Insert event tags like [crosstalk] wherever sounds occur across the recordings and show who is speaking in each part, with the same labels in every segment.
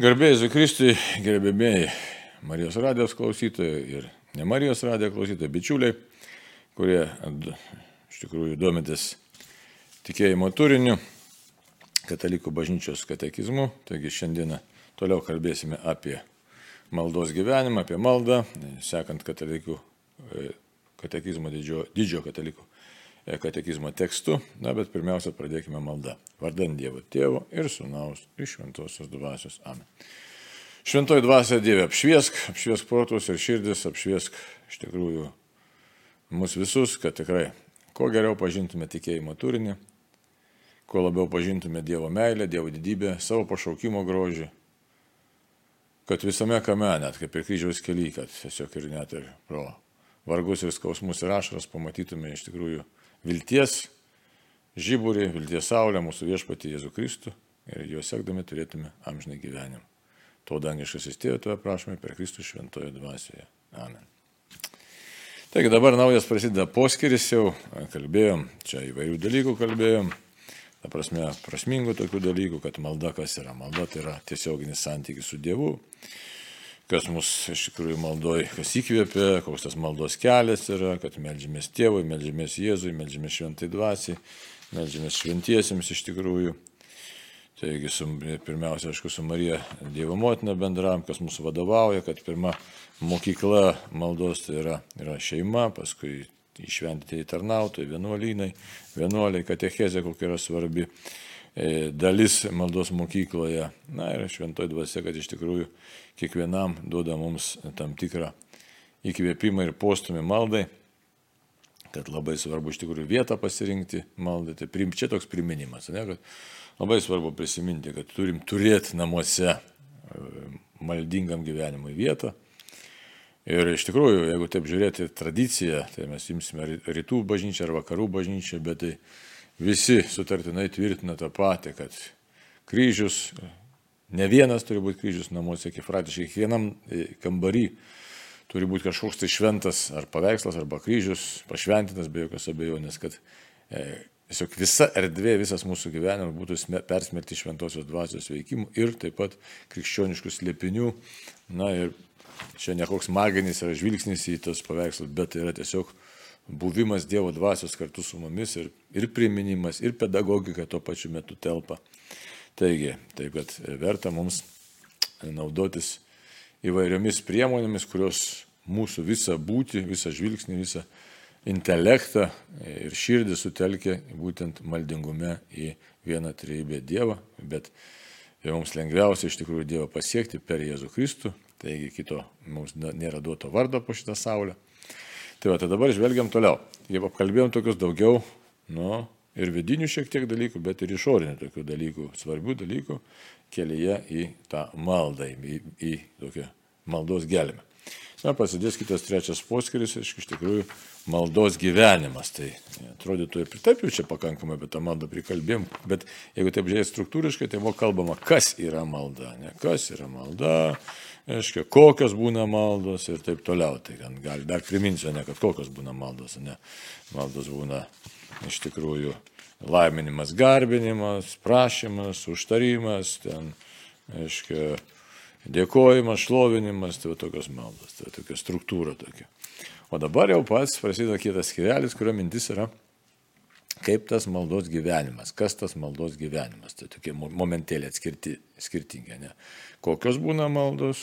Speaker 1: Garbėjai Kristui, gerbėmėjai Marijos radijos klausytojai ir ne Marijos radijos klausytojai, bičiuliai, kurie iš tikrųjų domitės tikėjimo turiniu, katalikų bažnyčios katekizmu. Taigi šiandieną toliau kalbėsime apie maldos gyvenimą, apie maldą, sekant katalikų katekizmo didžio, didžio katalikų E, katekizmo tekstu, na bet pirmiausia pradėkime maldą. Vardant Dievo Tėvo ir Sūnaus ir Šventosios Dvasios. Amen. Šventoji Dvasia Dieve, apšviesk, apšviesk protus ir širdis, apšviesk iš tikrųjų mus visus, kad tikrai kuo geriau pažintume tikėjimo turinį, kuo labiau pažintume Dievo meilę, Dievo didybę, savo pašaukimo grožį, kad visame kame, net kaip ir kryžiaus kely, kad tiesiog ir net ir pro vargus ir skausmus ir ašaras pamatytume iš tikrųjų vilties žiburį, vilties saulę mūsų viešpatį Jėzų Kristų ir juos sekdami turėtume amžinai gyvenimą. To dangiškas įstėjo, toje prašome per Kristų šventoje dvasioje. Amen. Taigi dabar naujas prasideda poskiris, jau kalbėjom, čia įvairių dalykų kalbėjom, ta prasme, prasmingų tokių dalykų, kad malda kas yra. Malda tai yra tiesioginis santykis su Dievu, kas mus iš tikrųjų maldoj, kas įkvėpia, koks tas maldos kelias yra, kad melžiamės tėvui, melžiamės Jėzui, melžiamės šventai dvasiai, melžiamės šventiesiems iš tikrųjų. Taigi, su, pirmiausia, aišku, su Marija Dievo motina bendram, kas mūsų vadovauja, kad pirma mokykla maldos tai yra, yra šeima, paskui išventyti į tarnautojai, vienuolynai, vienuoliai, katechezė kokia yra svarbi dalis maldos mokykloje. Na ir šventoji dvasia, kad iš tikrųjų kiekvienam duoda mums tam tikrą įkvėpimą ir postumį maldai, kad labai svarbu iš tikrųjų vietą pasirinkti maldai. Tai prim, čia toks priminimas, ne, kad labai svarbu prisiminti, kad turim turėti namuose e, maldingam gyvenimui vietą. Ir iš tikrųjų, jeigu taip žiūrėti tradiciją, tai mes imsime rytų bažnyčią ar vakarų bažnyčią, bet tai visi sutartinai tvirtina tą patį, kad kryžius Ne vienas turi būti kryžius namuose, kifratiškai, kiekvienam e, kambarį turi būti kažkoks tai šventas ar paveikslas, arba kryžius, pašventintas be jokios abejonės, kad e, tiesiog visa erdvė, visas mūsų gyvenimas būtų persmerkti šventosios dvasios veikimų ir taip pat krikščioniškų slėpinių. Na ir čia ne koks maginis yra žvilgsnis į tos paveikslus, bet tai yra tiesiog buvimas Dievo dvasios kartu su mumis ir, ir priminimas, ir pedagogika tuo pačiu metu telpa. Taigi, taip kad verta mums naudotis įvairiomis priemonėmis, kurios mūsų visą būti, visą žvilgsnį, visą intelektą ir širdį sutelkia būtent maldingume į vieną trejybę Dievą, bet mums lengviausia iš tikrųjų Dievą pasiekti per Jėzų Kristų, taigi kito mums nėra duoto vardo po šitą saulę. Tai va, tai dabar žvelgiam toliau. Jau apkalbėjom tokius daugiau, nu, ir vidinių šiek tiek dalykų, bet ir išorinių tokių dalykų, svarbių dalykų kelyje į tą maldą, į, į tokią maldos gelmę. Na, prasidės kitas trečias poskiris, iš tikrųjų, maldos gyvenimas. Tai atrodytų ir taip jau čia pakankamai apie tą maldą prikalbėjom, bet jeigu taip žiūrėt struktūriškai, tai buvo kalbama, kas yra malda, ne kas yra malda, aiškiai, kokios būna maldos ir taip toliau. Tai gal dar priminsiu, ne kad kokios būna maldos, ne. Maldos būna iš tikrųjų laiminimas, garbinimas, prašymas, užtarimas, ten, aiškiai, dėkojimas, šlovinimas, tai va tokios maldos, tai tokia struktūra tokia. O dabar jau pats prasideda kitas skirelis, kurio mintis yra, kaip tas maldos gyvenimas, kas tas maldos gyvenimas, tai tokie momentėlė atskirti, skirtingi, ne? Kokios būna maldos,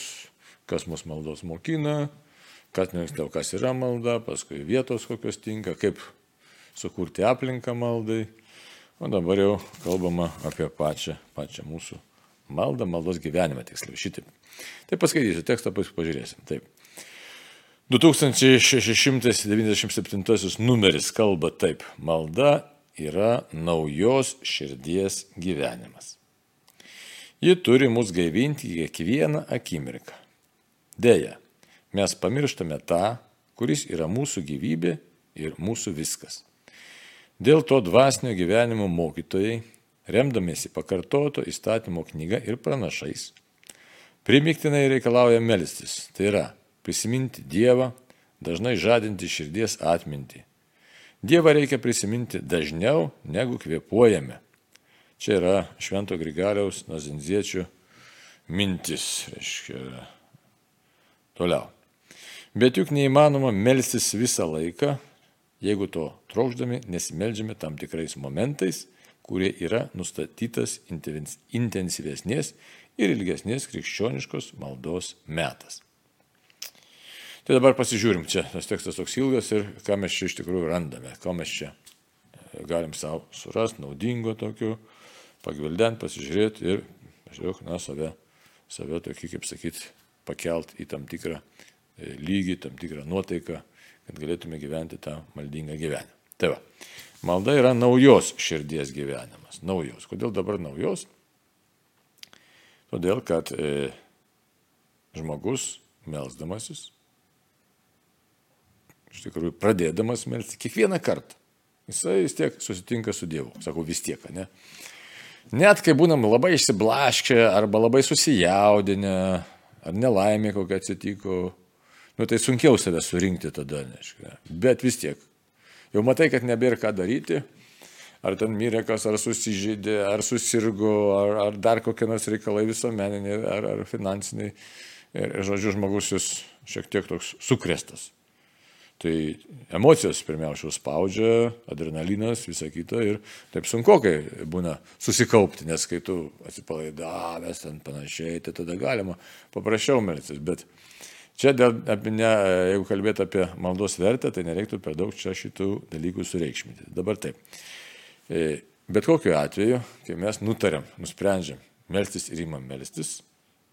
Speaker 1: kas mus maldos mokina, kas, kas yra malda, paskui vietos kokios tinka, kaip sukurti aplinką maldai. O dabar jau kalbama apie pačią, pačią mūsų maldą, maldos gyvenimą tiksliau. Šitaip. Tai paskaitysiu tekstą, paskui pažiūrėsim. Taip. 2697 numeris kalba taip. Malda yra naujos širdies gyvenimas. Ji turi mus gaivinti kiekvieną akimirką. Deja, mes pamirštame tą, kuris yra mūsų gyvybė ir mūsų viskas. Dėl to dvasinio gyvenimo mokytojai, remdamiesi pakartoto įstatymo knyga ir pranašais, primiktinai reikalauja melstis, tai yra prisiminti Dievą, dažnai žadinti širdies atmintį. Dievą reikia prisiminti dažniau negu kvepuojame. Čia yra Švento Grigaliaus Nazinziečių mintis, reiškia, toliau. Bet juk neįmanoma melstis visą laiką, jeigu to trokšdami nesimeldžiame tam tikrais momentais, kurie yra nustatytas intensyvesnės ir ilgesnės krikščioniškos maldos metas. Tai dabar pasižiūrim, čia tas tekstas toks ilgas ir ką mes čia iš tikrųjų randame, ką mes čia e, galim savo surasti, naudingo tokiu, pagvildent, pasižiūrėti ir, žiūrėk, na, save, save tokį, kaip sakyti, pakelt į tam tikrą e, lygį, tam tikrą nuotaiką, kad galėtume gyventi tą maldingą gyvenimą. Tai va, Malda yra naujos širdies gyvenimas. Naujos. Kodėl dabar naujos? Todėl, kad e, žmogus melzdamasis, iš tikrųjų pradėdamas melsti, kiekvieną kartą, jisai vis tiek susitinka su Dievu. Sakau, vis tiek, ne? Net kai būnam labai išsiblaškę arba labai susijaudinę, ar nelaimė kokia atsitiko, nu tai sunkiau save surinkti tada, nežinau. Bet vis tiek, jau matai, kad nebėra ką daryti, ar ten mirė kas, ar susižydė, ar susirgo, ar, ar dar kokie nors reikalai visuomeniniai, ar, ar finansiniai. Ir, žodžiu, žmogus jūs šiek tiek toks sukrestas. Tai emocijos pirmiausia spaudžia, adrenalinas, visa kita ir taip sunku, kai būna susikaupti, nes kai tu atsipalaidavęs ten panašiai, tai tada galima paprasčiau melsis. Bet Čia, dėl, ne, jeigu kalbėt apie maldos vertę, tai nereiktų per daug čia šitų dalykų sureikšminti. Dabar taip. E, bet kokiu atveju, kai mes nutarėm, nusprendžiam melstis ir įmam melstis,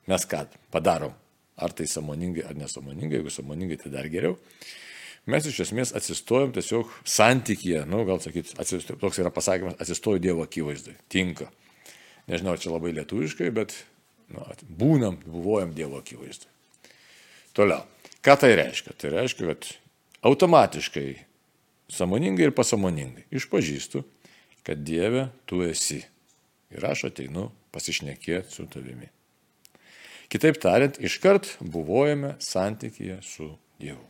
Speaker 1: mes ką padarom? Ar tai samoningai, ar nesamoningai, jeigu samoningai, tai dar geriau. Mes iš esmės atsistojom tiesiog santykyje, nu, gal sakyti, atsistojom, toks yra pasakymas, atsistoju Dievo akivaizdai. Tinka. Nežinau, čia labai lietuviškai, bet nu, būnam, buvojam Dievo akivaizdai. Toliau. Ką tai reiškia? Tai reiškia, kad automatiškai, samoningai ir pasamoningai išpažįstu, kad Dieve tu esi. Ir aš ateinu pasišnekėti su tavimi. Kitaip tariant, iškart buvojame santykėje su Dievu.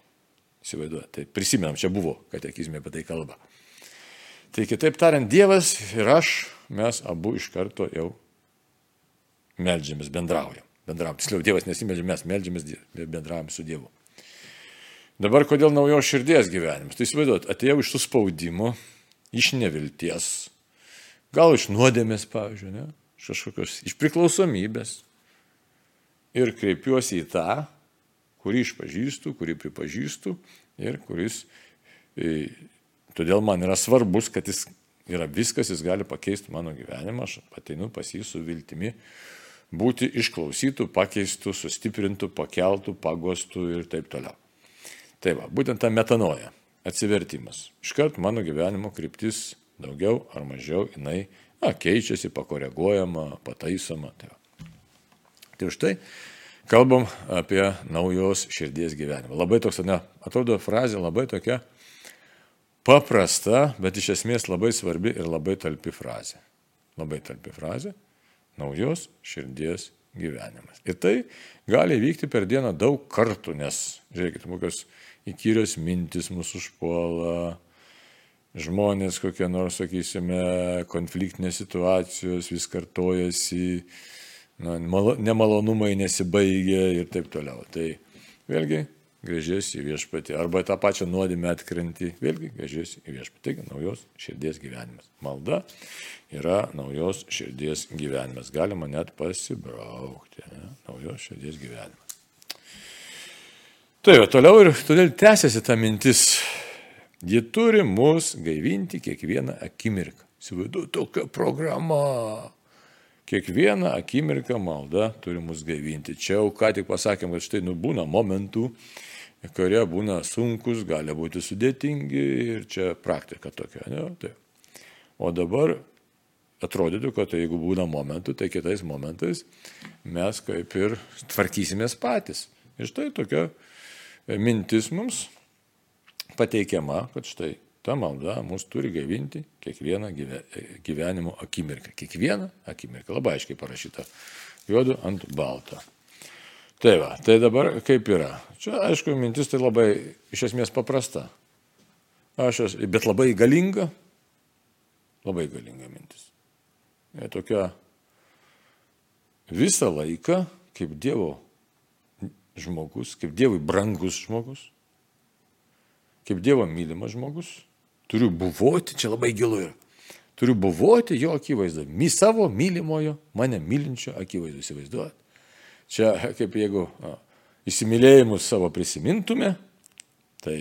Speaker 1: Įsivaizduoju, tai prisimenam, čia buvo katekizmė apie tai kalba. Tai kitaip tariant, Dievas ir aš, mes abu iš karto jau melžiamės, bendraujam bendravom. Tiksliau, Dievas nesimeldžia, mes melžiamės, bendravom su Dievu. Dabar kodėl naujos širdies gyvenimas? Tai įsivaizduot, atėjau iš suspaudimo, iš nevilties, gal iš nuodėmės, pavyzdžiui, ne? iš kažkokios, iš priklausomybės. Ir kreipiuosi į tą, kurį išpažįstu, kurį pripažįstu ir kuris, e, todėl man yra svarbus, kad jis yra viskas, jis gali pakeisti mano gyvenimą, aš ateinu pas jį su viltimi, būti išklausytų, pakeistų, sustiprintų, pakeltų, pagostų ir taip toliau. Tai va, būtent ta metanoja, atsivertimas. Iškart mano gyvenimo kryptis daugiau ar mažiau jinai na, keičiasi, pakoreguojama, pataisoma. Tai, va. tai už tai kalbam apie naujos širdies gyvenimą. Labai toks, ne, atrodo, frazė labai tokia paprasta, bet iš esmės labai svarbi ir labai talpi frazė. Labai talpi frazė naujos širdies gyvenimas. Ir tai gali vykti per dieną daug kartų, nes, žiūrėkit, kokios įkyrios mintis mūsų užpuola, žmonės kokie nors, sakysime, konfliktinės situacijos vis kartojasi, na, nemalonumai nesibaigia ir taip toliau. Tai vėlgi grėžėsi į viešpatį, arba tą pačią nuodėmę atkrenti, vėlgi grėžėsi į viešpatį. Taigi naujos širdies gyvenimas. Malda yra naujos širdies gyvenimas. Galima net pasibraukti. Ne? Naujos širdies gyvenimas. Tai jau toliau ir todėl tęsiasi ta mintis. Ji turi mus gaivinti kiekvieną akimirką. Įsivaizduoju, tokia programa. Kiekvieną akimirką malda turi mus gaivinti. Čia jau ką tik pasakėm, kad štai nubūna momentų, kurie būna sunkus, gali būti sudėtingi ir čia praktika tokia. Ne? Tai. O dabar atrodytų, kad tai jeigu būna momentų, tai kitais momentais mes kaip ir tvarkysimės patys. Ir štai tokia mintis mums pateikiama, kad štai ta malda mus turi gaivinti kiekvieną gyvenimo akimirką. Kiekvieną akimirką. Labai aiškiai parašyta. Juodu ant balto. Tai va, tai dabar kaip yra. Čia, aišku, mintis tai labai iš esmės paprasta. Aš esu, bet labai galinga. Labai galinga mintis. Ir tokia visą laiką kaip Dievo žmogus, kaip Dievui brangus žmogus, kaip Dievo mylimas žmogus, turiu buvoti, čia labai gilu yra, turiu buvoti jo akivaizdu, mi savo mylimojo, mane mylinčio akivaizdu įsivaizduoti. Čia kaip jeigu a, įsimylėjimus savo prisimintume, tai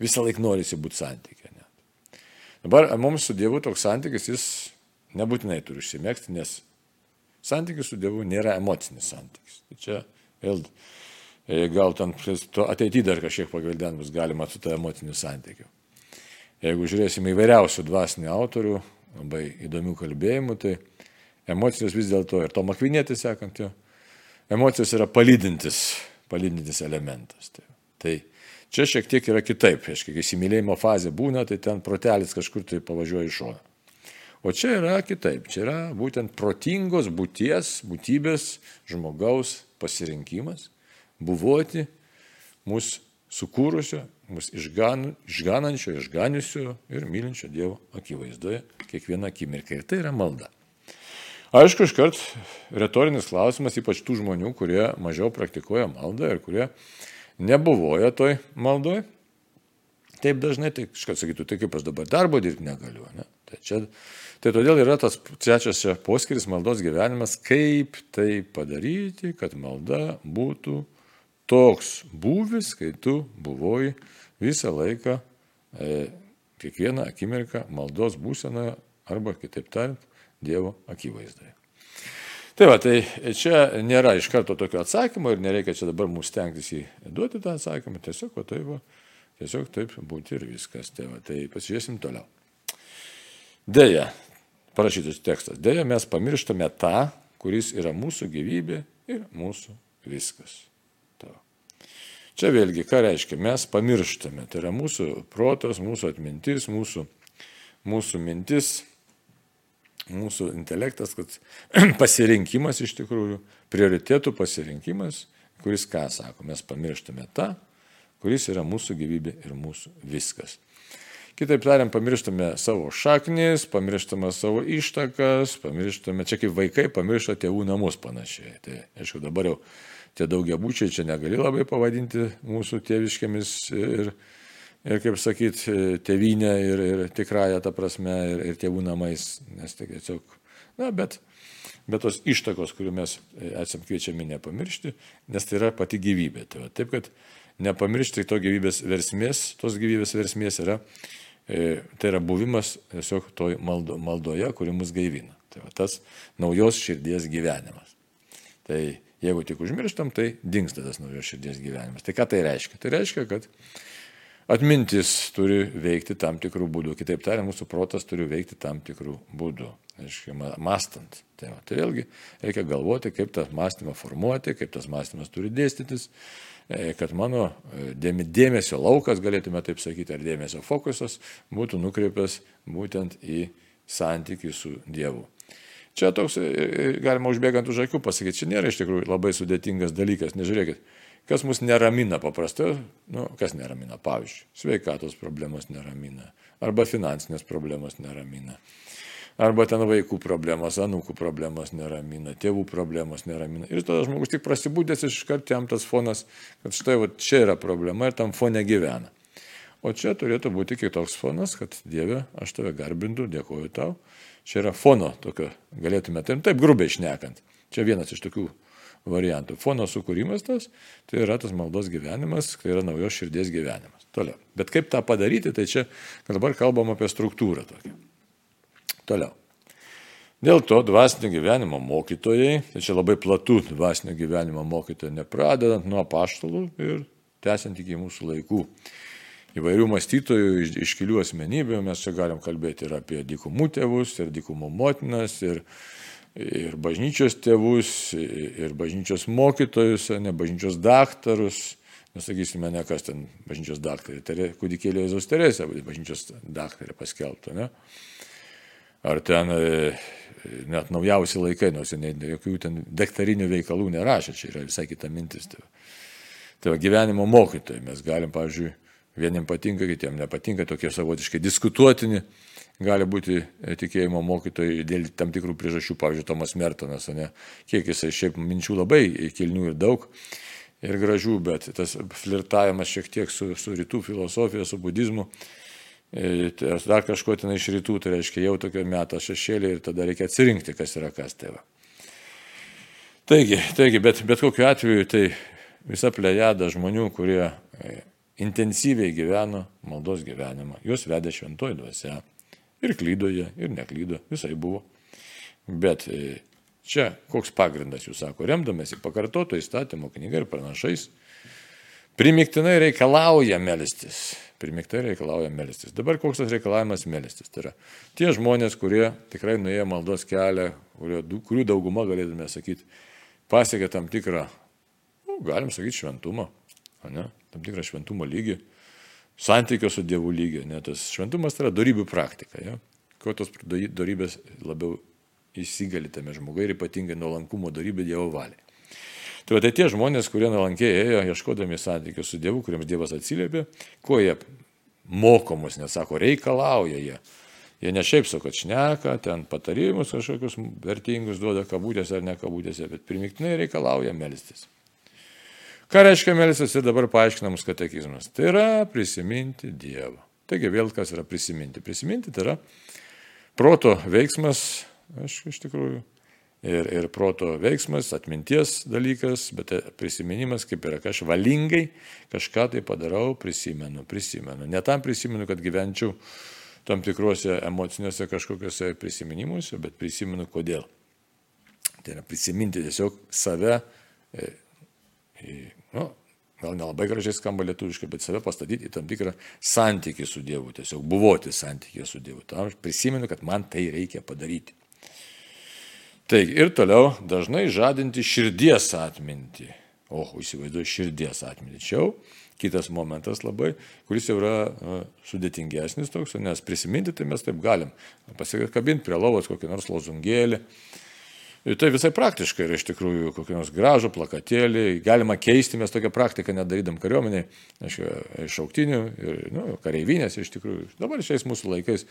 Speaker 1: visą laiką norisi būti santykė. Net. Dabar mums su Dievu toks santykis, jis nebūtinai turi užsimėgti, nes santykis su Dievu nėra emocinis santykis. Tai čia vėl e, gal ten ateityje dar kažkiek pagalbėt bus galima su tą emociniu santykiu. Jeigu žiūrėsime įvairiausių dvasinių autorių, labai įdomių kalbėjimų, tai emocijos vis dėlto ir to makvinėti sekant jo, emocijos yra palydintis, palydintis elementas. Tai, tai čia šiek tiek yra kitaip, aiškiai, kai įsimylėjimo fazė būna, tai ten protelis kažkur tai pavažiuoja iš šono. O čia yra kitaip, čia yra būtent protingos būties, būtybės žmogaus pasirinkimas, buvoti mūsų sukūrusio, mus išgan, išganančio, išganiusio ir mylinčio Dievo akivaizdoje kiekvieną akimirką. Ir tai yra malda. Aišku, iškart retorinis klausimas, ypač tų žmonių, kurie mažiau praktikuoja maldą ir kurie nebuvoja toj maldoj. Taip dažnai, tai iškart sakytų, tai kaip aš dabar darbo dirbti negaliu. Ne? Tai, čia, tai todėl yra tas trečias čia poskiris maldos gyvenimas, kaip tai padaryti, kad malda būtų toks būvis, kai tu buvoji visą laiką, e, kiekvieną akimirką maldos būsenoje arba kitaip tariant, Dievo akivaizdoje. Tai va, tai čia nėra iš karto tokio atsakymo ir nereikia čia dabar mums stengtis jį duoti tą atsakymą, tiesiog, va, tai va, tiesiog taip būti ir viskas. Tai, va, tai pasižiūrėsim toliau. Deja, parašytas tekstas, deja mes pamirštame tą, kuris yra mūsų gyvybė ir mūsų viskas. Čia vėlgi, ką reiškia, mes pamirštame, tai yra mūsų protas, mūsų atmintis, mūsų, mūsų mintis, mūsų intelektas, kad [clears throat] pasirinkimas iš tikrųjų, prioritėtų pasirinkimas, kuris ką sako, mes pamirštame tą, kuris yra mūsų gyvybė ir mūsų viskas. Kitaip tariant, pamirštame savo šaknis, pamirštame savo ištakas, pamirštame, čia kaip vaikai pamiršta tėvų namus panašiai. Tai aišku, dabar jau tie daugiabučiai čia negali labai pavadinti mūsų tėviškėmis ir, ir kaip sakyt, tėvynė ir, ir tikrąją tą prasme ir, ir tėvų namais, nes tai tiesiog, na, bet, bet tos ištakos, kurių mes esam kviečiami nepamiršti, nes tai yra pati gyvybė. Tai va, taip, kad nepamiršti to gyvybės versmės, tos gyvybės versmės yra, e, tai yra buvimas tiesiog toj maldo, maldoje, kuri mus gaivina. Tai va, tas naujos širdies gyvenimas. Tai Jeigu tik užmirštam, tai dinksta tas naujos širdies gyvenimas. Tai ką tai reiškia? Tai reiškia, kad atmintis turi veikti tam tikrų būdų. Kitaip tariant, mūsų protas turi veikti tam tikrų būdų. Aiškiai, mastant. Tai, va, tai vėlgi reikia galvoti, kaip tą mąstymą formuoti, kaip tas mąstymas turi dėstytis, e, kad mano e, dėmesio laukas, galėtume taip sakyti, ar dėmesio fokusas būtų nukreipęs būtent į santykių su Dievu. Čia toks, e, e, galima užbėgant už akių pasakyti, čia nėra iš tikrųjų labai sudėtingas dalykas. Nežiūrėkit, kas mus neramina paprastai, nu, kas neramina, pavyzdžiui, sveikatos problemos neramina, arba finansinės problemos neramina, arba ten vaikų problemos, anūkų problemos neramina, tėvų problemos neramina. Ir tada žmogus tik prasibūdęs iš karto jam tas fonas, kad štai va, čia yra problema ir tam fone gyvena. O čia turėtų būti kitoks fonas, kad Dieve, aš tave garbindu, dėkoju tau Čia yra fono tokio, galėtume, taip, taip grubiai išnekant. Čia vienas iš tokių variantų. Fono sukūrimas tas, tai yra tas maldos gyvenimas, tai yra naujos širdies gyvenimas. Toliau. Bet kaip tą padaryti, tai čia dabar kalbam apie struktūrą tokią. Toliau. Dėl to dvasinio gyvenimo mokytojai, tai čia labai platų dvasinio gyvenimo mokytojai, nepradedant nuo paštalų ir tęsiant iki mūsų laikų įvairių mąstytojų, iš, iškilių asmenybių, mes čia galim kalbėti ir apie dykumų tėvus, ir dykumų motinas, ir, ir bažnyčios tėvus, ir bažnyčios mokytojus, ne bažnyčios daktarus, nesakysime, ne kas ten bažnyčios daktarė, kūdikėlė Jėzaus Teresė, bažnyčios daktarė paskelbta, ne? Ar ten e, net naujausi laikai, nors ne, jokių ten daktarinių veikalų nerašė, čia yra visai kita mintis. Tai, tai gyvenimo mokytojai mes galim, pavyzdžiui, Vieniem patinka, kitiem nepatinka, tokie savotiškai diskutuotini gali būti e, tikėjimo mokytojai dėl tam tikrų priežasčių, pavyzdžiui, Tomas Mertonas, ne, kiek jisai šiaip minčių labai kilnių ir daug ir gražių, bet tas flirtavimas šiek tiek su, su rytų filosofija, su budizmu, e, tai dar kažko ten iš rytų, tai reiškia jau tokio meto šešėlį ir tada reikia atsirinkti, kas yra kas tėva. Taigi, taigi bet, bet kokiu atveju tai visa plejada žmonių, kurie e, intensyviai gyveno maldos gyvenimą, juos vedė šventoji dvasia Ir klydo jie, ir neklydo, visai buvo. Bet e, čia koks pagrindas, jūs sako, remdamėsi pakartoto įstatymo knyga ir pranašais, primiktinai reikalauja melstis. Primiktinai reikalauja melstis. Dabar koks tas reikalavimas melstis? Tai yra tie žmonės, kurie tikrai nuėjo maldos kelią, kurių dauguma, galėtume sakyti, pasiekė tam tikrą, nu, galim sakyti, šventumą, ne? Tam tikrą šventumo lygį santykio su Dievu lygio. Ne, tas šventumas tai yra darybių praktika. Ja? Kuo tos darybės labiau įsigali tame žmogui ir ypatingai nuolankumo darybė Dievo valiai. Tai va tai tie žmonės, kurie nuolankiai ėjo, ieškodami santykių su Dievu, kuriems Dievas atsiliepė, ko jie mokomus, nesako, reikalauja jie. Jie ne šiaip sako, kad šneka, ten patarimus kažkokius vertingus duoda kabutėse ar ne kabutėse, bet primiktinai reikalauja melstis. Ką reiškia melsis ir dabar paaiškinamas katekizmas? Tai yra prisiminti Dievą. Taigi vėl kas yra prisiminti? Prisiminti tai yra proto veiksmas, aš iš tikrųjų, ir, ir proto veiksmas, atminties dalykas, bet prisiminimas kaip yra, aš valingai kažką tai padarau, prisimenu, prisimenu. Ne tam prisimenu, kad gyvenčiau tam tikruose emociniuose kažkokiuose prisiminimuose, bet prisimenu kodėl. Tai yra prisiminti tiesiog save e, nu, gal nelabai gražiai skamba lietuviškai, bet save pastatyti į tam tikrą santykį su Dievu, tiesiog buvoti santykį su Dievu. Tam prisimenu, kad man tai reikia padaryti. Taigi ir toliau dažnai žadinti širdies atmintį. O, įsivaizduoju, širdies atmintį. Čia jau kitas momentas labai, kuris jau yra nu, sudėtingesnis toks, nes prisiminti tai mes taip galim. Pasikabinti prie lovos kokį nors lozungėlį, Ir tai visai praktiškai yra iš tikrųjų kokį nors gražų plakatėlį, galima keisti, mes tokią praktiką nedarydam kariuomeniai, iš šauktinių ir nu, kareivinės iš tikrųjų. Dabar šiais mūsų laikais,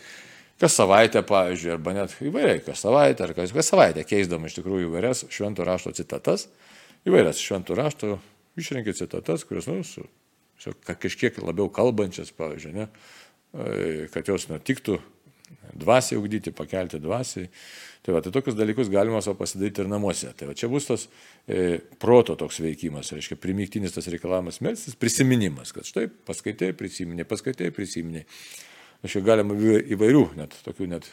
Speaker 1: kas savaitę, pavyzdžiui, arba net įvairiai, kas savaitę, ar kas, kas savaitę keisdam iš tikrųjų įvairias švento rašto citatas, įvairias švento rašto išrinkė citatas, kurios, nu, su, su kažkiek labiau kalbančias, pavyzdžiui, ne, kad jos nutiktų dvasiai ugdyti, pakelti dvasiai. Tai, va, tai tokius dalykus galima savo pasidaryti ir namuose. Tai va, čia bus tas e, proto toks veikimas, reiškia primiktinis tas reikalavimas melstis, prisiminimas, kad štai paskaitai, prisiminė, paskaitai, prisiminė. Aš jau galima įvairių, net tokių net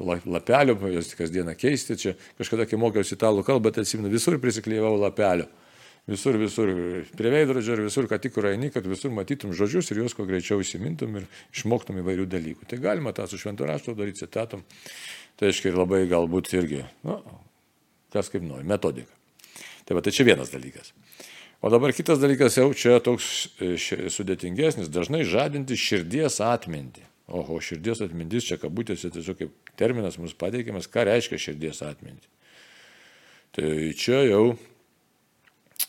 Speaker 1: lapelių, jos kasdieną keisti. Čia kažkada, kai mokiausi italų kalbą, tai atsimenu, visur prisiklyjau lapelių visur, visur prie veidrodžio ir visur, ką tik kur eini, kad visur matytum žodžius ir juos kuo greičiau įsimintum ir išmoktum įvairių dalykų. Tai galima tą su šventu raštu daryti citatom. Tai aiškiai ir labai galbūt irgi, nu, kas kaip nori, metodika. Tai va, tai čia vienas dalykas. O dabar kitas dalykas jau čia toks e, sudėtingesnis, dažnai žadinti širdies atmintį. Oho, širdies atmintis čia kabutėse tiesiog kaip terminas mums pateikiamas, ką reiškia širdies atmintį. Tai čia jau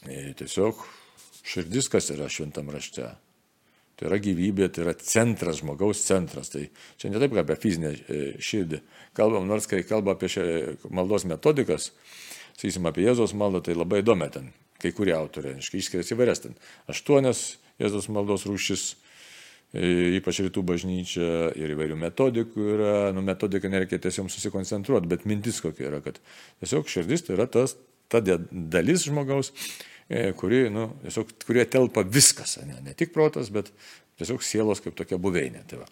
Speaker 1: E, tiesiog širdis, kas yra šventam rašte. Tai yra gyvybė, tai yra centras, žmogaus centras. Tai čia ne taip, kaip apie fizinę e, širdį. Kalbam, nors kai kalba apie šią maldos metodikas, sakysim, apie Jėzos maldą, tai labai įdomi ten. Kai kurie autoriai, išskiria įvairias ten. Aštuonias Jėzos maldos rūšis, e, ypač rytų bažnyčia ir įvairių metodikų yra, nu metodika nereikia tiesiog susikoncentruoti, bet mintis kokia yra, kad tiesiog širdis tai yra tas, ta dalis žmogaus, kuri, nu, tiesiog, kurie telpa viskas, ne, ne tik protas, bet tiesiog sielos kaip tokia buveinė. Tai, va.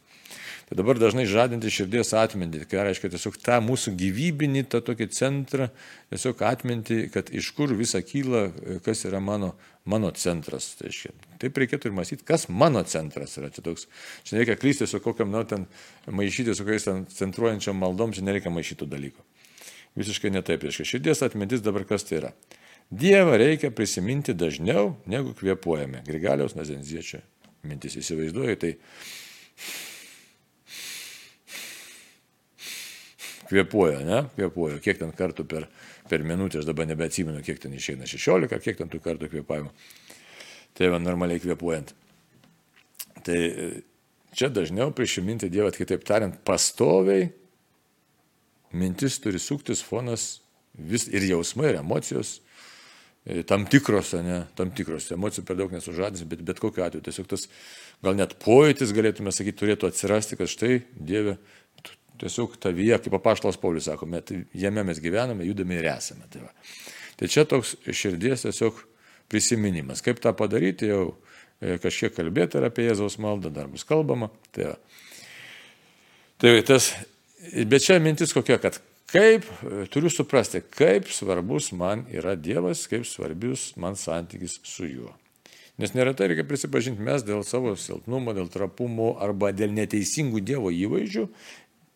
Speaker 1: tai dabar dažnai žadinti širdies atmintį, tai reiškia tiesiog tą mūsų gyvybinį, tą tokį centrą, tiesiog atminti, kad iš kur visa kyla, kas yra mano, mano centras. Tai reiškia, taip reikėtų ir mąstyti, kas mano centras yra. Čia, toks, čia nereikia klysti su kokiam, na, ten maišyti su kokiais ten centruojančiam maldom, čia nereikia maišyti dalykų. Visiškai netaip. Reiškia, širdies atmintis dabar kas tai yra. Dievą reikia prisiminti dažniau, negu kvepuojame. Grigaliaus Nazenziečio mintis įsivaizduoju, tai kvepuoja, ne? Kvepuoja. Kiek ten kartų per, per minutę, aš dabar nebeatsimenu, kiek ten išeina 16, kiek ten tų kartų kvepavimo. Tai va, normaliai kvepuojant. Tai čia dažniau prisiminti Dievą, kitaip tariant, pastoviai mintis turi suktis fonas vis ir jausmai, ir emocijos, e, tam tikros, ne, tam tikros, emocijų per daug nesužadins, bet bet kokiu atveju tiesiog tas gal net pojūtis, galėtume sakyti, turėtų atsirasti, kad štai Dieve, tiesiog tavyje, kaip apaštalas Paulius sako, tai jame mes gyvename, judame ir esame. Tai, va. tai čia toks širdies tiesiog prisiminimas. Kaip tą padaryti, jau e, kažkiek kalbėti ir apie Jėzaus maldą, dar bus kalbama. Tai, tai tas, bet čia mintis kokia, kad kaip, e, turiu suprasti, kaip svarbus man yra Dievas, kaip svarbius man santykis su juo. Nes neretai reikia prisipažinti, mes dėl savo silpnumo, dėl trapumo arba dėl neteisingų Dievo įvaizdžių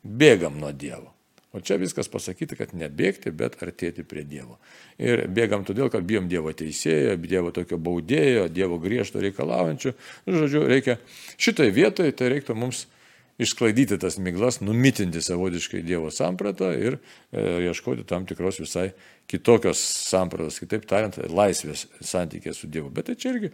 Speaker 1: bėgam nuo Dievo. O čia viskas pasakyti, kad nebėgti, bet artėti prie Dievo. Ir bėgam todėl, kad bijom Dievo teisėjo, Dievo tokio baudėjo, Dievo griežto reikalaujančio. Žodžiu, reikia šitai vietoje, tai reiktų mums išsklaidyti tas miglas, numitinti savotiškai Dievo sampratą ir e, ieškoti tam tikros visai kitokios sampratos, kitaip tariant, laisvės santykė su Dievu. Bet tai čia irgi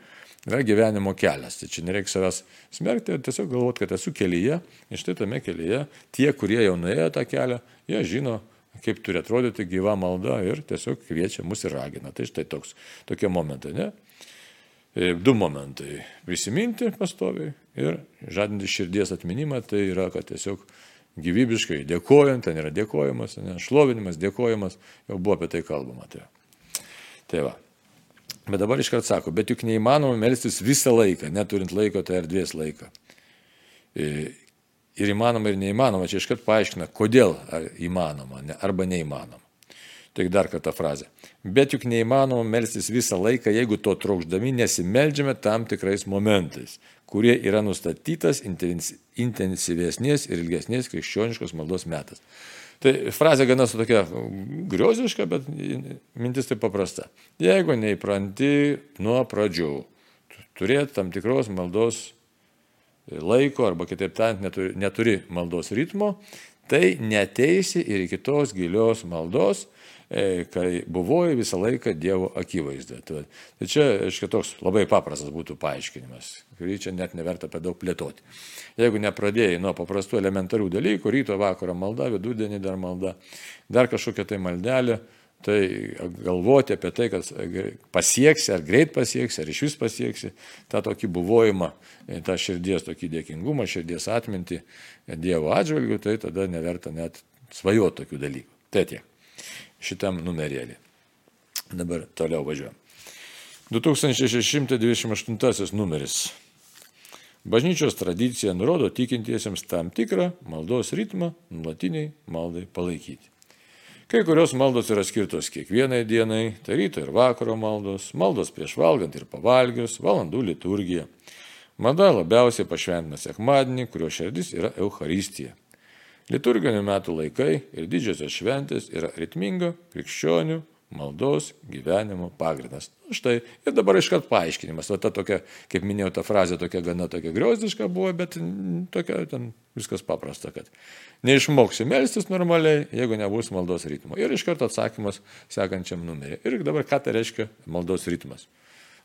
Speaker 1: yra gyvenimo kelias. Tai čia nereikia savęs smerkti, tiesiog galvoti, kad esu kelyje ir štai tame kelyje tie, kurie jau nuėjo tą kelią, jie žino, kaip turi atrodyti gyva malda ir tiesiog kviečia mus ir ragina. Tai štai toks, tokie momentai, ne? E, du momentai - prisiminti pastoviai ir žadinti širdies atminimą, tai yra, kad tiesiog gyvybiškai dėkojant, ten yra dėkojimas, ne, šlovinimas, dėkojimas, jau buvo apie tai kalbama. Tai, tai va. Bet dabar iškart sako, bet juk neįmanoma melstis visą laiką, neturint laiko, tai erdvės laiką. E, ir įmanoma, ir neįmanoma, čia iškart paaiškina, kodėl įmanoma arba neįmanoma. Tai dar kartą frazę. Bet juk neįmanoma melstis visą laiką, jeigu to trokšdami nesimeldžiame tam tikrais momentais, kurie yra nustatytas intensyvesnės ir ilgesnės krikščioniškos maldos metas. Tai frazė gana su tokia grioziška, bet mintis tai paprasta. Jeigu neįpranti nuo pradžių turėti tam tikros maldos laiko, arba kitaip tariant, neturi, neturi maldos ritmo, tai neteisi ir kitos gilios maldos, kai buvoji visą laiką Dievo akivaizdoje. Tai, tai čia, aiškiai, toks labai paprastas būtų paaiškinimas, kurį čia net neverta per daug plėtoti. Jeigu nepradėjai nuo paprastų elementarių dalykų, ryto vakaro malda, vidudienį dar malda, dar kažkokia tai maldelė, tai galvoti apie tai, kad pasieksi, ar greit pasieksi, ar iš vis pasieksi, tą tokį buvojimą, e, tą širdies tokį dėkingumą, širdies atmintį Dievo atžvilgių, tai tada neverta net svajoti tokių dalykų. Tai tiek šitam numerėlį. Dabar toliau važiuojam. 2628 numeris. Bažnyčios tradicija nurodo tikintiesiems tam tikrą maldos ritmą nulatiniai maldai palaikyti. Kai kurios maldos yra skirtos kiekvienai dienai, tai ryto ir vakaro maldos, maldos prieš valgant ir pavalgius, valandų liturgija. Mada labiausiai pašventina sekmadienį, kurio širdis yra Euharistija. Liturginių metų laikai ir didžiosios šventės yra ritmingo krikščionių maldos gyvenimo pagrindas. Nu, štai ir dabar iškart paaiškinimas. O ta tokia, kaip minėjau, ta frazė tokia gana tokia griozdiška buvo, bet tokia ten viskas paprasta, kad neišmoksi melstis normaliai, jeigu nebus maldos ritmo. Ir iškart atsakymas sekančiam numeriui. Ir dabar ką tai reiškia maldos ritmas.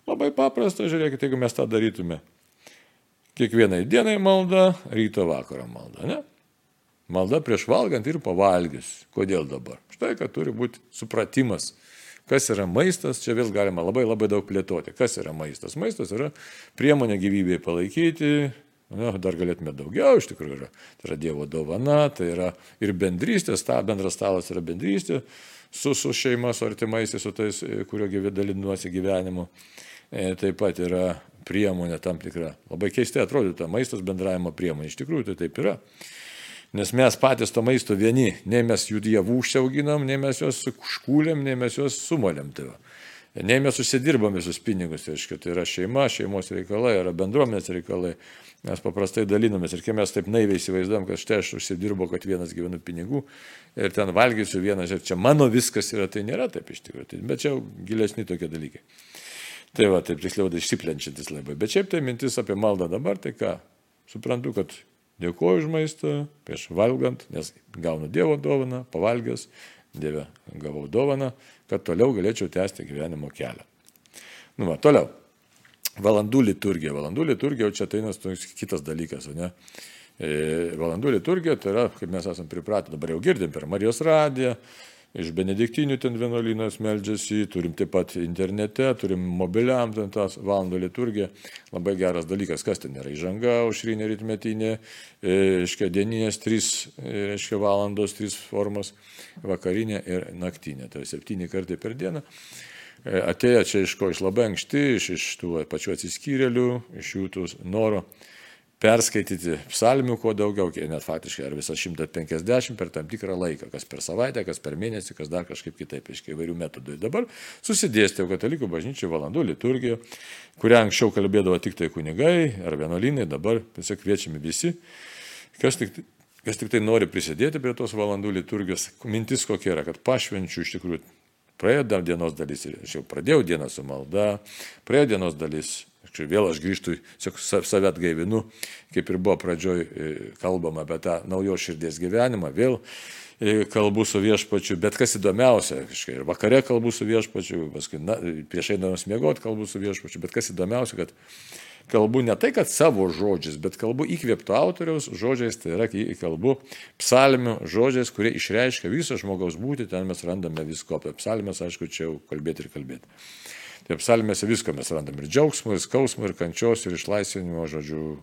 Speaker 1: Labai paprasta, žiūrėkite, jeigu mes tą darytume. Kiekvienai dienai malda, ryto vakaro malda, ne? Malda prieš valgant ir pavalgius. Kodėl dabar? Štai, kad turi būti supratimas, kas yra maistas, čia vėl galima labai labai daug plėtoti. Kas yra maistas? Maistas yra priemonė gyvybėje palaikyti, Na, dar galėtume daugiau, iš tikrųjų yra. Tai yra Dievo dovana, tai yra ir bendrystės, ta bendras stalas yra bendrystė su, su šeima, su artimaisiais, su tais, kurio dalinuosi gyvenimu. E, taip pat yra priemonė tam tikra. Labai keistai atrodo ta maistas bendravimo priemonė. Iš tikrųjų tai taip yra. Nes mes patys to maisto vieni, nei mes jų dievų užsiauginam, nei mes juos užkūlėm, nei mes juos sumolėm. Tai. Nei mes užsidirbam visus pinigus, reiškia, tai yra šeima, šeimos reikalai, yra bendruomenės reikalai. Mes paprastai dalinamės ir kai mes taip naiviai įsivaizduojam, kad štai aš užsidirbu, kad vienas gyvenu pinigų ir ten valgysiu vienas ir čia mano viskas yra, tai nėra taip iš tikrųjų. Tai, bet čia gilesni tokie dalykai. Tai va, taip tiksliau, tai išsiplenčiantis labai. Bet šiaip tai mintis apie maldą dabar, tai ką, suprantu, kad Dėkuoju už maistą, prieš valgant, nes gaunu Dievo dovaną, pavalgęs, Dieve gavau dovaną, kad toliau galėčiau tęsti gyvenimo kelią. Nu, va, toliau. valandų liturgija. Valandų liturgija, čia tai nes kitas dalykas, ne? E, valandų liturgija tai yra, kaip mes esame pripratę, dabar jau girdim per Marijos radiją, iš benediktinių ten vienuolynas meldžiasi, turim taip pat internete, turim mobiliam ten tas valandų liturgiją. Labai geras dalykas, kas ten yra įžanga, aušrinė ritmetinė, e, reiškia dieninės 3 e, reiškia, valandos, 3 formos, vakarinė ir naktinė. Tai septyni kartai per dieną. E, atėję čia iš ko, iš labai anksti, iš, iš tų pačių atsiskyrėlių, iš jų tų noro perskaityti psalmių kuo daugiau, net faktiškai ar visą 150 per tam tikrą laiką, kas per savaitę, kas per mėnesį, kas dar kažkaip kitaip, iš įvairių metodų. Dabar susidėstė katalikų bažnyčių valandų liturgija, kurią anksčiau kalbėdavo tik tai kunigai ar vienuolynai, dabar tiesiog kviečiami visi, kas tik, kas tik tai nori prisidėti prie tos valandų liturgijos. Mintis kokia yra, kad pašvenčių iš tikrųjų praėjo dar dienos dalis, aš jau pradėjau dieną su malda, praėjo dienos dalis Čia vėl aš grįžtu, save atgaivinu, kaip ir buvo pradžioj e, kalbama apie tą naujo širdies gyvenimą, vėl e, kalbu su viešpačiu, bet kas įdomiausia, kažkai, ir vakare kalbu su viešpačiu, paskui na, prieš eidamas miegoti kalbu su viešpačiu, bet kas įdomiausia, kad kalbu ne tai, kad savo žodžiais, bet kalbu įkvėpto autoriaus žodžiais, tai yra kalbu psalmių žodžiais, kurie išreiškia visą žmogaus būti, ten mes randame visko, apie psalmės, aišku, čia jau kalbėti ir kalbėti. Tai psalmėse visko mes randam ir džiaugsmo, ir skausmo, ir kančios, ir išlaisvinimo, žodžiu,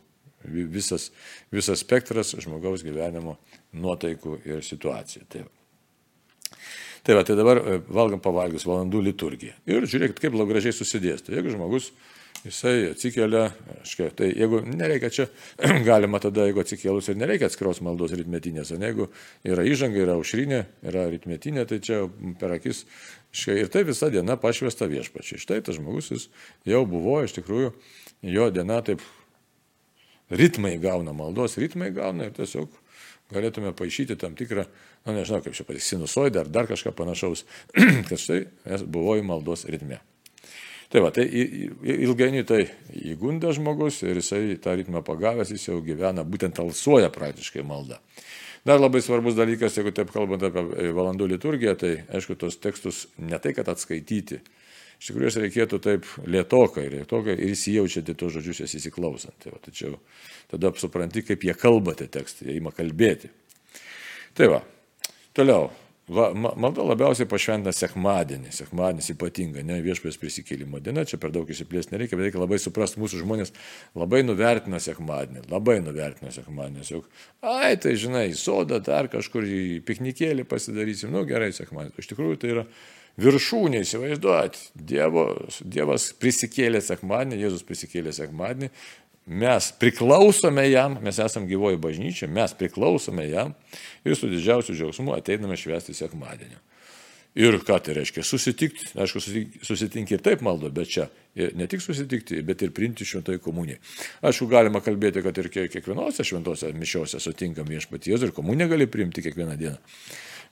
Speaker 1: visas, visas spektras žmogaus gyvenimo nuotaikų ir situacijų. Tai, tai, va, tai dabar e, valgom pavalgius valandų liturgiją. Ir žiūrėkit, kaip labai gražiai susidėsto. Jeigu žmogus jisai atsikelia, aiškiai, tai jeigu nereikia čia, [clears throat] galima tada, jeigu atsikėlus ir nereikia atskiros maldos ritmetinės, o jeigu yra įžanga, yra aušrinė, yra ritmetinė, tai čia per akis, aiškiai, ir tai visa diena pašvesta viešpačiai. Štai tas žmogus jis jau buvo, iš tikrųjų, jo diena taip ritmai gauna, maldos ritmai gauna ir tiesiog galėtume paaišyti tam tikrą, na nu, nežinau kaip čia patys, sinusoidą ar dar kažką panašaus, [clears throat] kad štai buvau į maldos ritme. Tai va, tai ilgainiui tai įgunda žmogus ir jisai tą ritmą pagavęs, jis jau gyvena, būtent alsuoja praktiškai malda. Dar labai svarbus dalykas, jeigu taip kalbant apie valandų liturgiją, tai aišku, tos tekstus ne tai, kad atskaityti, iš tikrųjų jas reikėtų taip lietokai, lietokai ir įsijaučiate tos žodžius, jas įsiklausant. Tai va, tačiau tada supranti, kaip jie kalbate tekstai, jie ima kalbėti. Tai va, toliau. Va, malda labiausiai pašventina sekmadienį, sekmadienis ypatinga, ne viešpės prisikėlimo diena, čia per daug įsiplėsti nereikia, bet reikia labai suprasti, mūsų žmonės labai nuvertina sekmadienį, labai nuvertina sekmadienį, juk, ai, tai žinai, sodą, dar kažkur į piknikėlį pasidarysim, nu gerai, sekmadienį. Iš tikrųjų tai yra viršūnė, įsivaizduot, Dievo, Dievas prisikėlė sekmadienį, Jėzus prisikėlė sekmadienį, mes priklausome jam, mes esame gyvoji bažnyčia, mes priklausome jam ir su didžiausiu džiaugsmu ateiname švęsti sekmadienį. Ir ką tai reiškia? Susitikti, aišku, susitinki ir taip maldo, bet čia ne tik susitikti, bet ir priimti šventoji komunija. Aišku, galima kalbėti, kad ir kiekvienose šventose mišiose sutinkam viešpaties ir komuniją gali priimti kiekvieną dieną.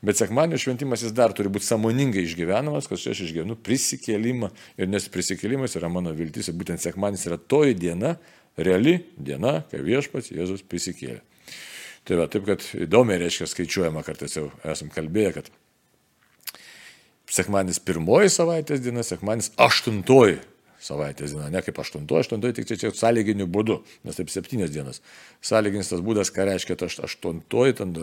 Speaker 1: Bet sekmadienio šventimas jis dar turi būti samoningai išgyvenamas, kad aš išgyvenu prisikėlimą ir nes prisikėlimas yra mano viltis ir būtent sekmadienis yra toji diena, reali diena, kai viešpats Jėzus prisikėlė. Tai va, taip, kad įdomiai reiškia skaičiuojama, kartais jau esam kalbėję, kad sekmanis pirmoji savaitės diena, sekmanis aštuntoji savaitės diena, ne kaip aštuntoji, aštuntoji tik čia, čia sąlyginiu būdu, nes taip septynės dienas. Sąlyginis tas būdas, ką reiškia ta aštuntoji, ten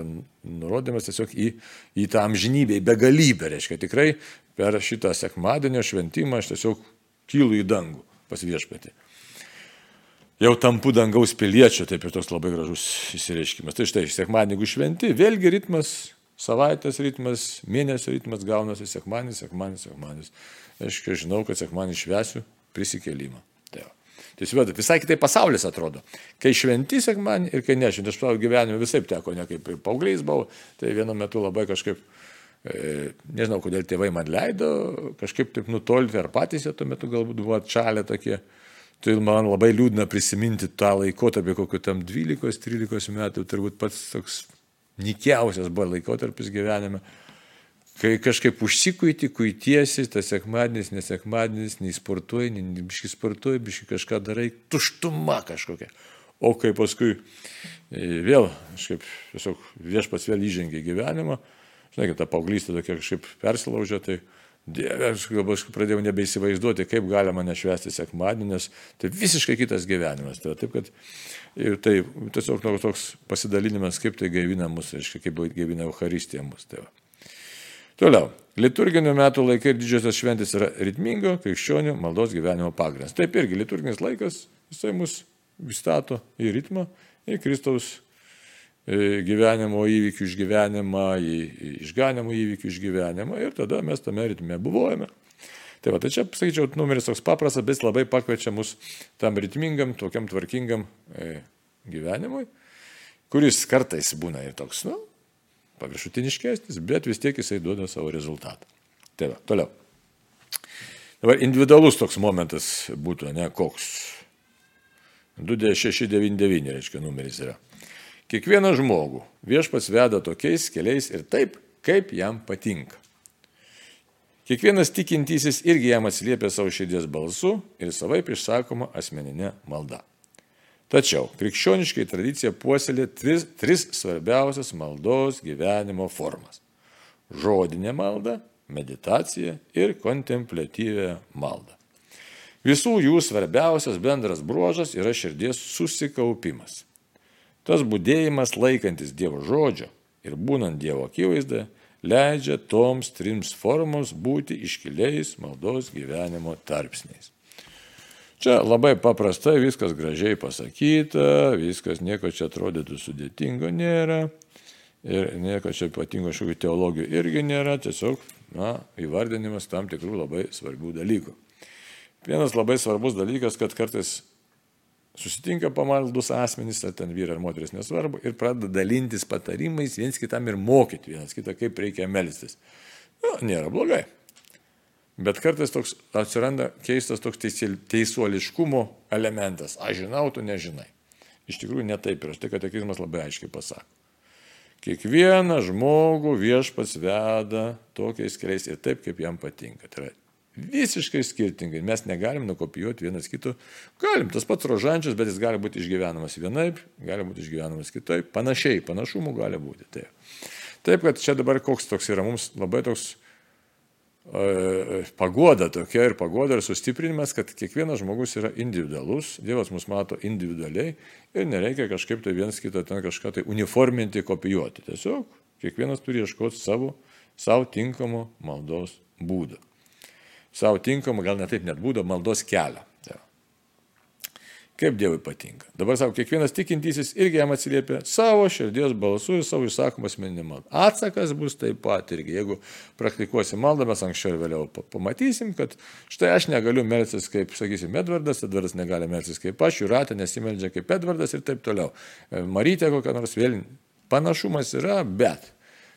Speaker 1: nurodymas tiesiog į, į tą amžinybę, į begalybę, reiškia tikrai per šitą sekmadienio šventimą aš tiesiog kylu į dangų pas viešpatį jau tampu dangaus piliečiu, taip ir toks labai gražus įsireiškimas. Tai štai, sekmadienį, šventi, vėlgi ritmas, savaitės ritmas, mėnesio ritmas gaunasi sekmadienis, sekmadienis, sekmadienis. Aš žinau, kad sekmadienis švesiu prisikėlimą. Tai Tiesiog visai kitaip pasaulis atrodo. Kai šventi sekmanį ir kai nešventi, aš savo gyvenime visai teko, ne kaip paaugliais buvau, tai vienu metu labai kažkaip, e, nežinau, kodėl tėvai man leido, kažkaip taip nutolti, ar patys jie tuo metu galbūt buvo atšalę tokie. Tai man labai liūdna prisiminti tą laikotarpį, kokiu tam 12-13 metų, turbūt pats toks nikiausias buvo laikotarpis gyvenime, kai kažkaip užsikuiti, kuitiesi, tas sekmadienis, nesekmadienis, nei sportuoji, nei biški sportuoji, biški kažką darai, tuštuma kažkokia. O kai paskui e, vėl, kažkaip, tiesiog viešpats vėl įžengė gyvenimą, žinai, ta paauglystė tokia kažkaip persilaužė, tai Dieve, aš galbūt pradėjau nebeįsivaizduoti, kaip galima nešvesti sekmadienį, nes tai visiškai kitas gyvenimas. Tai, taip, kad, ir tai tiesiog nu, toks pasidalinimas, kaip tai gaivina mus, reiškia, kaip gaivina Euharistija mus. Tai. Toliau. Liturginių metų laikai ir didžiosios šventės yra ritmingo krikščionių maldos gyvenimo pagrindas. Taip irgi liturginis laikas, jisai mus stato į ritmą, į Kristaus gyvenimo įvykių išgyvenimą, į išganimo įvykių išgyvenimą ir tada mes tame ritme buvojame. Tai va, tai čia, sakyčiau, numeris toks paprastas, bet labai pakviečia mus tam ritmingam, tokiam tvarkingam e, gyvenimui, kuris kartais būna ir toks, nu, paviršutiniškesnis, bet vis tiek jisai duoda savo rezultatą. Tai va, toliau. Dabar individualus toks momentas būtų, ne koks. 2699 reiškia numeris yra. Kiekvieną žmogų viešpats veda tokiais keliais ir taip, kaip jam patinka. Kiekvienas tikintysis irgi jam atsiliepia savo širdies balsu ir savaip išsakoma asmeninė malda. Tačiau krikščioniškai tradicija puoselė tris, tris svarbiausias maldos gyvenimo formas - žodinė malda, meditacija ir kontemplatyvė malda. Visų jų svarbiausias bendras bruožas yra širdies susikaupimas. Tas būdėjimas laikantis Dievo žodžio ir būnant Dievo akivaizdoje leidžia toms trims formoms būti iškiliais maldos gyvenimo tarpsniais. Čia labai paprastai, viskas gražiai pasakyta, viskas nieko čia atrodytų sudėtingo nėra ir nieko čia ypatingo kažkokių teologijų irgi nėra, tiesiog na, įvardinimas tam tikrų labai svarbių dalykų. Vienas labai svarbus dalykas, kad kartais susitinka pamaldus asmenys, ar ten vyrai ar moteris nesvarbu, ir pradeda dalintis patarimais viens kitam ir mokyti vienas kitą, kaip reikia melstis. Nu, nėra blogai. Bet kartais toks atsiranda keistas toks teisuoliškumo elementas. Aš žinau, tu nežinai. Iš tikrųjų netaip yra. Štai katekizmas labai aiškiai pasako. Kiekvieną žmogų viešpats veda tokiais keliais ir taip, kaip jam patinka. Tai yra visiškai skirtingai. Mes negalim nukopijuoti vienas kito. Galim, tas pats rožančius, bet jis gali būti išgyvenamas vienaip, gali būti išgyvenamas kitaip. Panašiai, panašumų gali būti. Taip. taip, kad čia dabar koks toks yra mums labai toks pagoda tokia ir pagoda ir sustiprinimas, kad kiekvienas žmogus yra individualus, Dievas mus mato individualiai ir nereikia kažkaip tai vienas kitą ten kažką tai uniforminti, kopijuoti. Tiesiog kiekvienas turi ieškoti savo, savo tinkamo maldos būdo. Savo tinkamo, gal net taip net būdo, maldos kelią kaip Dievui patinka. Dabar savo, kiekvienas tikintysis irgi jam atsiliepia savo širdies balsu ir savo išsakomą asmeninį maldą. Atsakas bus taip pat irgi. Jeigu praktikuosim maldą, mes anksčiau ir vėliau pamatysim, kad štai aš negaliu melsis kaip, sakysim, Edvardas, Edvardas negali melsis kaip aš, Juratė nesimeldžia kaip Edvardas ir taip toliau. E, Marytė kokia nors vėl panašumas yra, bet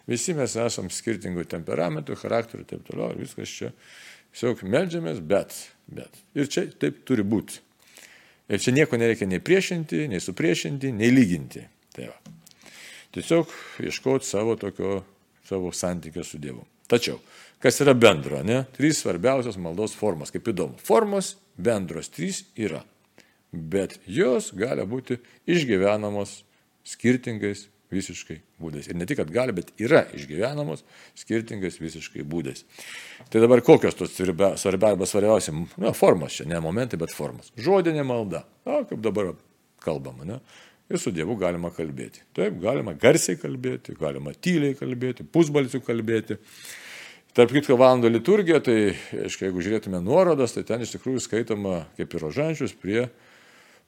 Speaker 1: visi mes esam skirtingų temperamentų, charakterių ir taip toliau ir viskas čia. Tiesiog melžiamės, bet, bet. Ir čia taip turi būti. Ir čia nieko nereikia nei priešinti, nei supriešinti, nei lyginti. Tai va. Tiesiog ieškoti savo tokio, savo santykio su Dievu. Tačiau, kas yra bendro, ne? Trys svarbiausios maldos formos, kaip įdomu. Formos bendros trys yra, bet jos gali būti išgyvenamos skirtingais visiškai būdais. Ir ne tik, kad gali, bet yra išgyvenamos skirtingais visiškai būdais. Tai dabar kokios tos svarbia arba svarbiausia, na, formos čia, ne momentai, bet formos. Žodinė malda, na, kaip dabar kalbama, ne? Ir su Dievu galima kalbėti. Taip, galima garsiai kalbėti, galima tyliai kalbėti, pusbalsių kalbėti. Tarp kitko, valandų liturgija, tai, aiškiai, jeigu žiūrėtume nuorodas, tai ten iš tikrųjų skaitoma kaip ir rožančius prie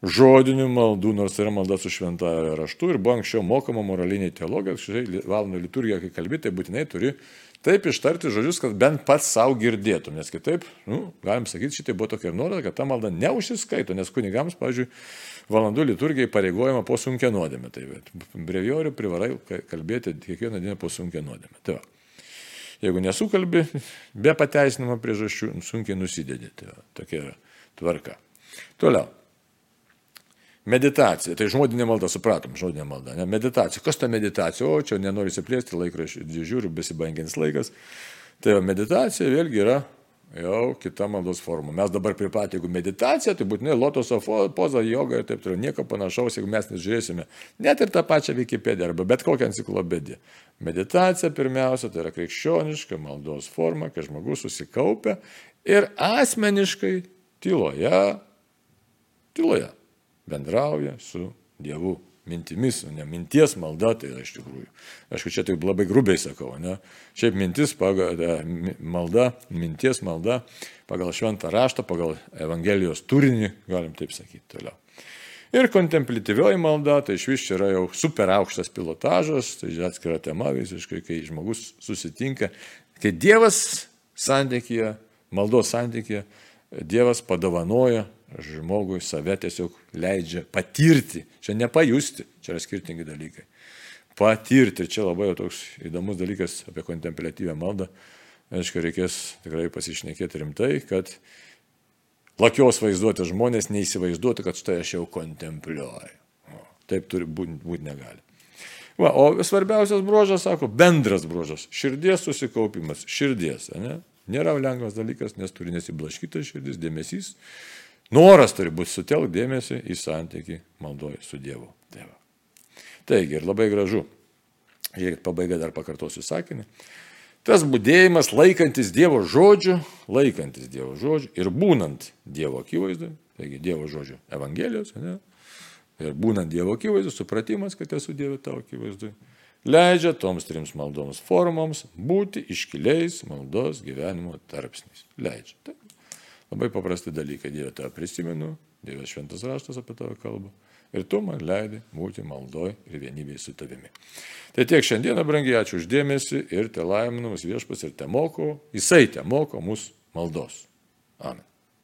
Speaker 1: žodinių maldų, nors yra malda su šventąją raštu ir buvo anksčiau mokama moralinė teologija, štai valandų liturgija, kai kalbi, tai būtinai turi taip ištarti žodžius, kad bent pats savo girdėtum, nes kitaip, nu, galim sakyti, šitai buvo tokia nuoroda, kad ta malda neužsiskaito, nes kunigams, pavyzdžiui, valandų liturgijai pareigojama po sunkia nuodėmė. Tai breviorių privarai kalbėti kiekvieną dieną po sunkia nuodėmė. Tai va. Jeigu nesukalbi, be pateisinimo priežasčių, sunkiai nusidėdė. Tai va, tokia yra tvarka. Toliau. Meditacija, tai žodinė malda, supratom, žodinė malda, ne meditacija. Kas ta meditacija? O čia nenoriu įsiplėsti, laikraščių žiūriu, besibangiantis laikas. Tai meditacija vėlgi yra jau kita maldos forma. Mes dabar pripratę, jeigu meditacija, tai būtinai lotoso poza, joga ir taip toliau. Nieko panašaus, jeigu mes nežiūrėsime net ir tą pačią Wikipediją arba bet kokią enciklopediją. Meditacija pirmiausia, tai yra krikščioniška maldos forma, kai žmogus susikaupia ir asmeniškai tyloje, tyloje bendrauja su Dievu mintimis, o ne minties malda, tai yra iš tikrųjų. Aišku, čia taip labai grubiai sakau, ne? Šiaip mintis, pagal, malda, minties malda, pagal šventą raštą, pagal Evangelijos turinį, galim taip sakyti toliau. Ir kontemplatyvioji malda, tai iš vis čia yra jau super aukštas pilotažas, tai atskira tema visiškai, kai žmogus susitinka, kai Dievas santykėje, maldos santykėje, Dievas padovanoja žmogui save tiesiog leidžia patirti. Čia nepajusti, čia yra skirtingi dalykai. Patirti, čia labai toks įdomus dalykas apie kontemplatyvę maldą. Aišku, reikės tikrai pasišnekėti rimtai, kad lakios vaizduotės žmonės neįsivaizduotų, kad štai aš jau kontempliuoju. Taip turi būti būt negali. Va, o svarbiausias bruožas, sako, bendras bruožas - širdies susikaupimas, širdies. Ne? Nėra lengvas dalykas, nes turi nesiblaškytas širdis, dėmesys Noras turi būti sutelk dėmesį į santyki maldoje su Dievu. Tėvu. Taigi ir labai gražu. Ir pabaiga dar pakartosiu sakinį. Tas būdėjimas laikantis Dievo žodžių, laikantis Dievo žodžių ir būnant Dievo akivaizdu, taigi Dievo žodžių Evangelijos, ne? ir būnant Dievo akivaizdu, supratimas, kad esu Dievo tavo akivaizdu, leidžia toms trims maldoms formoms būti iškiliais maldos gyvenimo tarpsniais. Leidžia. Taip. Labai paprasti dalykai. Dieve tą prisimenu, Dievas šventas raštas apie tavo kalbą. Ir tu man leidai būti maldoj ir vienybėje su tavimi. Tai tiek šiandieną, brangiai, ačiū uždėmesi ir te laiminu mus viešpas ir te moko, jisai te moko mus maldos. Amen.